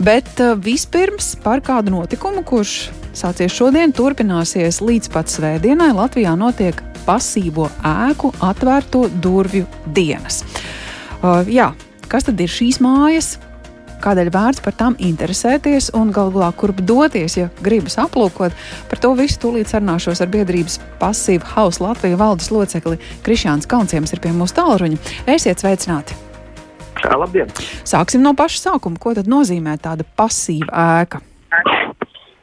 Bet uh, vispirms par kādu notikumu, kurš sācies šodien, turpināsies līdz pat svētdienai. Latvijā notiek pasīvo ēku atvērto durvju dienas. Uh, jā, kas tad ir šīs mājas? kādēļ vērts par tām interesēties un galu galā, kurp doties, ja gribas aplūkot. Par to visu tūlīt sarunāšos ar biedrības pasīvu House Latvijas valdes locekli Krišāns Kaunciems ir pie mūsu tālruņa. Esiet sveicināti! Labdien! Sāksim no paša sākuma. Ko tad nozīmē tāda pasīva ēka?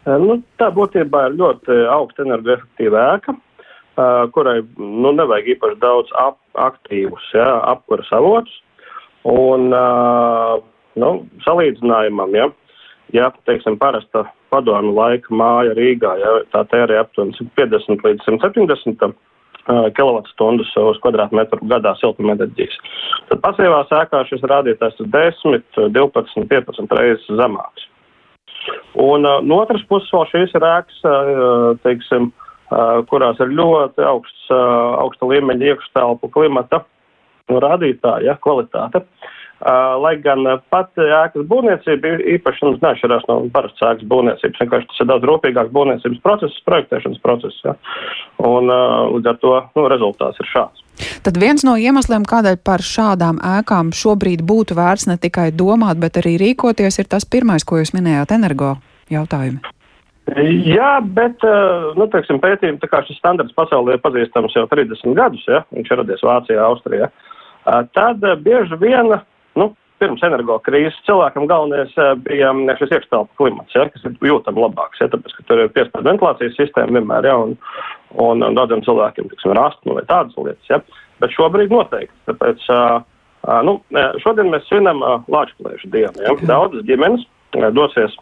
Nu, tā būtībā ir ļoti augsta energoefektīva ēka, kurai nu, nevajag īpaši daudz ap, aktīvus ja, apkuras avotus. Un, nu, salīdzinājumam, ja, ja teiksim, parasta padomu laika māja Rīgā, ja, tā tērē aptuveni 50 līdz 170 kWh uz kvadrātmetru gadā siltumenerģijas. Tad pasīvā sēkā šis rādītājs ir 10, 12, 15 reizes zemāks. Un uh, no otras puses vēl šīs ir ēkas, uh, teiksim, uh, kurās ir ļoti augsts, uh, augsta līmeņa iekštelpu klimata rādītāja ja, kvalitāte. Uh, Uh, lai gan pat ēkas būvniecība īpaši mums neatšķirās no parastas ēkas būvniecības. Vienkārši tas ir daudz rūpīgāks būvniecības process, projektēšanas process. Ja? Un līdz ar to nu, rezultāts ir šāds. Tad viens no iemesliem, kādēļ par šādām ēkām šobrīd būtu vērts ne tikai domāt, bet arī rīkoties, ir tas pirmais, ko jūs minējāt - energo jautājumi. Jā, bet nu, teiksim, pētījumi, tā kā šis standarts pasaulē ir pazīstams jau 30 gadus, ja, viņš ir radies Vācijā, Austrijā, tad bieži vien nu, pirms energokrīzes cilvēkam galvenais eh, bija mm, šis iekštelpu klimats, ja, kas ir jūtami labāks, ja, tāpēc, ka tur ir piespēta ventilācijas sistēma vienmēr, ja, un, un, un daudziem cilvēkiem, tiksim, ir astma vai tādas lietas, ja, bet šobrīd noteikti, tāpēc, uh, nu, šodien mēs svinam uh, Lāčplēšu dienu, ja, daudzas ģimenes uh, dosies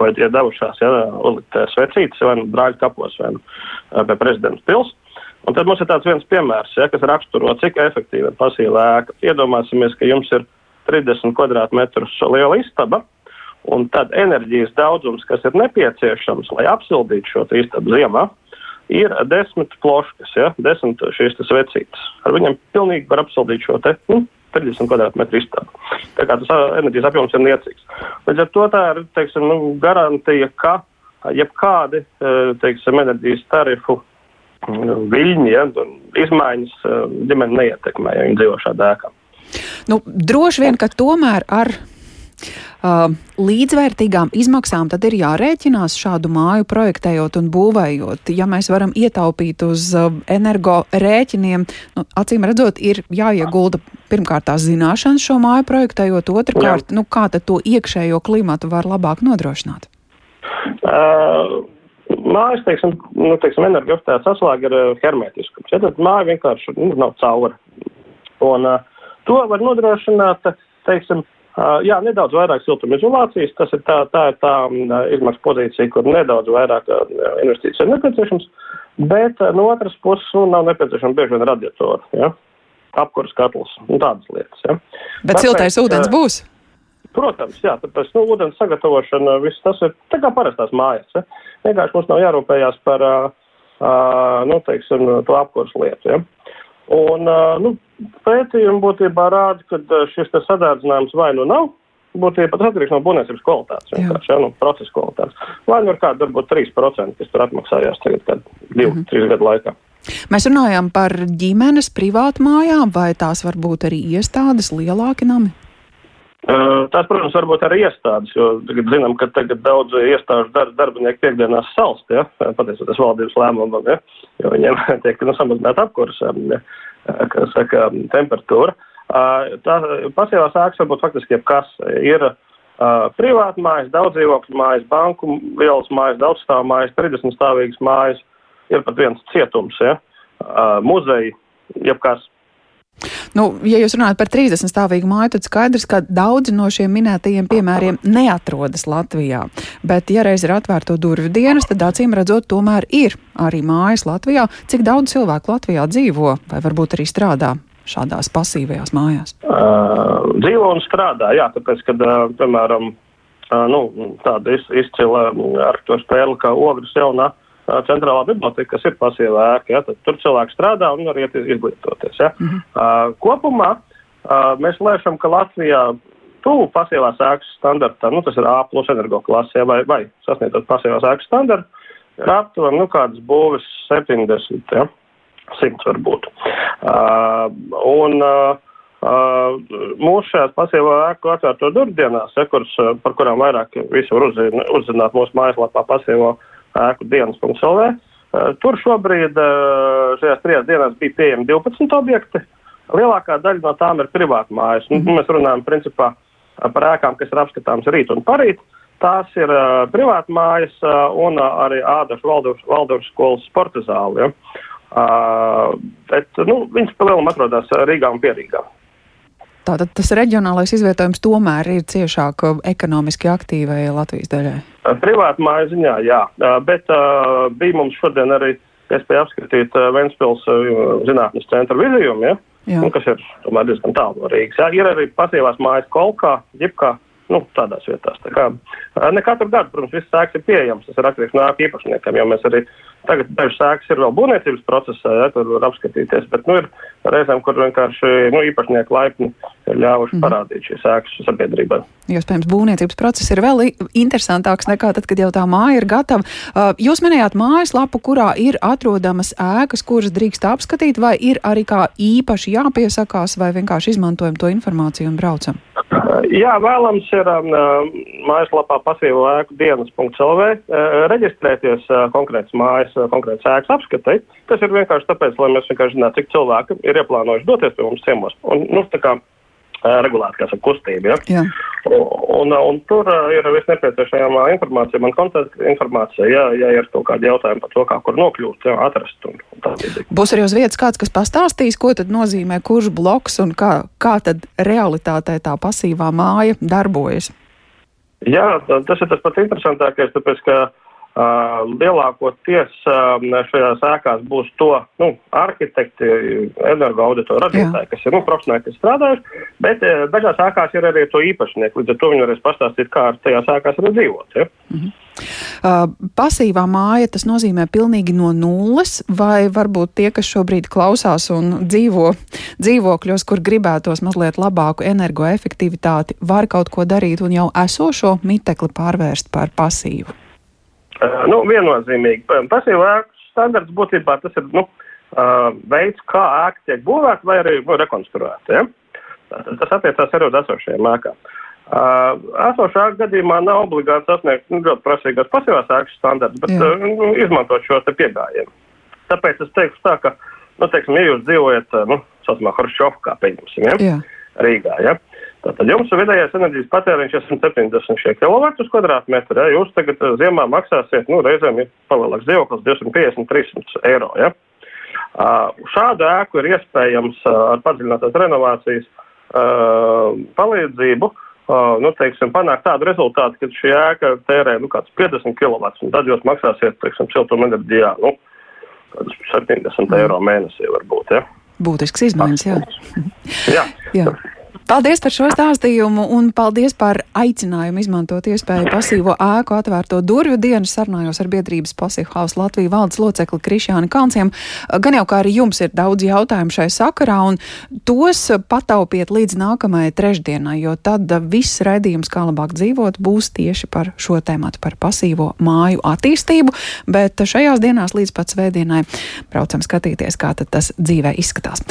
vai ir devušās, ja, uzlikt svecītes vai nu brāļu kapos vai nu pie prezidenta pils. Un tad mums ir tāds viens piemērs, ja, kas raksturo, cik efektīva ir pasīva ēka. Iedomāsimies, ka jums ir 30 kvadrātmetrus liela istaba, un tad enerģijas daudzums, kas ir nepieciešams, lai apsildītu šo istabu ziemā, ir desmit ploškas, ja, desmit šīs svecītes. Ar viņiem pilnīgi var apsildīt šo te, nu, 30 kvadrātmetru istabu. Tā kā tas enerģijas apjoms ir niecīgs. Līdz ar to tā ir, teiksim, nu, garantija, ka jebkādi, teiksim, enerģijas tarifu viļņi, ja, izmaiņas eh, ģimeni neietekmē, ja viņi dzīvo šādā ēkā. Nu, droši vien, ka tomēr ar uh, līdzvērtīgām izmaksām tad ir jārēķinās šādu māju projektējot un būvējot. Ja mēs varam ietaupīt uz uh, energo rēķiniem, nu, acīm redzot, ir jāiegulda pirmkārt tās zināšanas šo māju projektējot, otrkārt, Jā. nu, kā tad to iekšējo klimatu var labāk nodrošināt? Uh, mājas, teiksim, nu, teiksim energoefektivitātes atslēga ir uh, hermētiskums. Ja, tad māja vienkārši nu, nav caura. Un uh, to var nodrošināt, teiksim, uh, jā, nedaudz vairāk siltumizolācijas. Tas ir tā, tā ir tā uh, izmaksu pozīcija, kur nedaudz vairāk uh, investīciju ir nepieciešams. Bet uh, no otras puses nu, nav nepieciešama bieži vien radiatori. Ja? Apkurs katls un tādas lietas. Ja? Bet Tāpēc, siltais ūdens būs? Protams, jā, tāpēc nu, ūdens sagatavošana, viss tas ir tā kā parastās mājās. Ja? Vienkārši mums nav jārūpējās par uh, nu, teiksim, to apkursu lietu. Ja? Un uh, nu, pētījumi būtībā rāda, ka šis sadārdzinājums vai nu nav. Būtībā tas atkarīgs no būvniecības kvalitātes, vienkārši ja, no procesa kvalitātes. Vai nu ir kāda, varbūt 3%, kas tur atmaksājās tagad, kad 2-3 mm -hmm. gadu laikā. Mēs runājam par ģimenes privātmājām, vai tās var būt arī iestādes lielāki nami? Tās, protams, varbūt arī iestādes, jo tagad zinām, ka tagad daudz iestāžu dar, darbinieki piekdienās salst, ja, pateicoties valdības lēmumam, ja, jo viņiem tiek nu, samazināta apkurs, ja, kā saka, temperatūra. Tā pasīvās ēkas varbūt faktiski jebkas. Ir privāta mājas, daudz dzīvokļu mājas, banku vielas mājas, daudzstāvu mājas, 30 stāvīgas mājas, ir pat viens cietums, ja, muzeji, jebkas. Nu, ja jūs runājat par 30 stāvīgu māju, tad skaidrs, ka daudzi no šiem minētajiem piemēriem neatrodas Latvijā. Bet, ja reiz ir atvērto durvju dienas, tad acīm redzot, tomēr ir arī mājas Latvijā. Cik daudz cilvēku Latvijā dzīvo vai varbūt arī strādā? Šādās pasīvajās mājās? Uh, dzīvo un strādā, jā, tāpēc, kad, uh, piemēram, uh, nu, tāda izcila ar to spēli kā ogres jaunā, uh, centrālā biblioteka, kas ir pasīva ēka. Ja, tur cilvēki strādā un var iet izglītoties. Ja. Mm -hmm. uh, kopumā uh, mēs lēšam, ka Latvijā tuvu pasīvās ēkas standartam, nu, tas ir A plus energo klasē vai, vai sasniedzot pasīvās ēkas standartu, ir aptuveni, nu, kādas būvis 70, ja, 100 varbūt. Uh, un, uh, Uh, mūsu šajās pasīvā ēku atvērto durvdienās, ja, kuras, par kurām vairāk visi var uzzināt, mūsu mājaslapā pasīvo ēku dienas.lv. Uh, tur šobrīd uh, šajās trijās dienās bija pieejami 12 objekti. Lielākā daļa no tām ir privāta mājas. Mm -hmm. Mēs runājam principā par ēkām, kas ir apskatāmas rīt un parīt. Tās ir uh, privāta mājas uh, un uh, arī Ādaša Valdovas skolas sporta zāle. Ja. Uh, bet, nu, viņas pa lielam atrodas Rīgā un Pierīgā. Tātad tas reģionālais izvietojums tomēr ir ciešāk ekonomiski aktīvai Latvijas daļai. Privāta māja ziņā, jā, bet uh, bija mums šodien arī iespēja apskatīt uh, Ventspils uh, zinātnes centra vizījumu, ja? Nu, kas ir tomēr diezgan tālu no Rīgas. Jā, ir arī pasīvās mājas Kolkā, Ģipkā, nu, tādās vietās. Tā kā, ne katru gadu, protams, viss sēks ir pieejams, tas ir atkarīgs no īpašniekiem, jo mēs arī Tagad dažas sēklas ir vēl būvniecības procesā, ja tur var apskatīties, bet nu, ir reizēm, kur vienkārši nu, īpašnieki laipni ir ļāvuši mm. parādīt šīs sēklas sabiedrībai. Iespējams, būvniecības process ir vēl interesantāks nekā tad, kad jau tā māja ir gatava. Uh, jūs minējāt mājaslapu, kurā ir atrodamas ēkas, kuras drīkst apskatīt, vai ir arī kā īpaši jāpiesakās, vai vienkārši izmantojam to informāciju un braucam? Jā, vēlams ir um, mājaslapā pasīvo ēku dienas.lv uh, reģistrēties konkrētas mājas, konkrētas ēkas apskatīt. Tas ir vienkārši tāpēc, lai mēs vienkārši zinātu, cik cilvēki ir ieplānojuši doties pie mums ciemos. Un, nu, tā kā regulēta, kas ir kustība. Ja? Un, un, un tur ir viss nepieciešamā informācija, man kontakta informācija, ja, ja ir kaut kādi jautājumi par to, kā kur nokļūt, jā, atrast. Un, un Būs arī uz vietas kāds, kas pastāstīs, ko tad nozīmē kurš bloks un kā, kā tad realitātē tā pasīvā māja darbojas. Jā, tas ir tas pats interesantākais, tāpēc, ka Uh, lielākoties uh, šajās ēkās būs to nu, arhitekti, energoauditoru radītāji, kas ir nu, profesionāli, kas strādājuši, bet uh, dažās ēkās ir arī to īpašnieki. Līdz ar to viņi varēs pastāstīt, kā ar tajās ēkās var dzīvot. Ja? -hmm. Uh, pasīvā māja tas nozīmē pilnīgi no nulles, vai varbūt tie, kas šobrīd klausās un dzīvo dzīvokļos, kur gribētos mazliet labāku energoefektivitāti, var kaut ko darīt un jau esošo mitekli pārvērst par pasīvu? Uh, nu, viennozīmīgi. Pasīvā ēkas standarts būtībā tas ir nu, uh, veids, kā ēka tiek būvēta vai arī nu, rekonstruēta. Ja? Tas attiecās arī uz esošajām ēkām. Uh, esošā gadījumā nav obligāti sasniegt nu, ļoti prasīgās pasīvās ēkas standarts, bet uh, nu, izmantot šo te piegājienu. Tāpēc es teiktu tā, ka, nu, teiksim, ja jūs dzīvojat, nu, saucamā Horšovkā, pieņemsim, ja? Jā. Rīgā, ja? Tātad jums vidējais enerģijas patēriņš ir 170 kW kvadrātmetru. Ja? Jūs tagad eh, ziemā maksāsiet, nu, reizēm ir palielāks dzīvoklis 250-300 eiro. Ja? Uh, šādu ēku ir iespējams uh, ar padziļinātās renovācijas uh, palīdzību uh, nu, teiksim, panākt tādu rezultātu, ka šī ēka tērē nu, 50 kW, un tad jūs maksāsiet, teiksim, siltumenerģijā nu, 70 eiro mēnesī varbūt. Ja? Būtisks izmaiņas, jā. jā. jā. Paldies par šo stāstījumu un paldies par aicinājumu izmantot iespēju pasīvo ēku atvērto durvju dienu. Sarunājos ar biedrības Pasīvu House Latviju valdes locekli Krišjāni Kalnciem. Gan jau kā arī jums ir daudz jautājumu šai sakarā, un tos pataupiet līdz nākamajai trešdienai, jo tad viss raidījums, kā labāk dzīvot, būs tieši par šo tēmatu, par pasīvo māju attīstību. Bet šajās dienās līdz pat svētdienai braucam skatīties, kā tas dzīvē izskatās.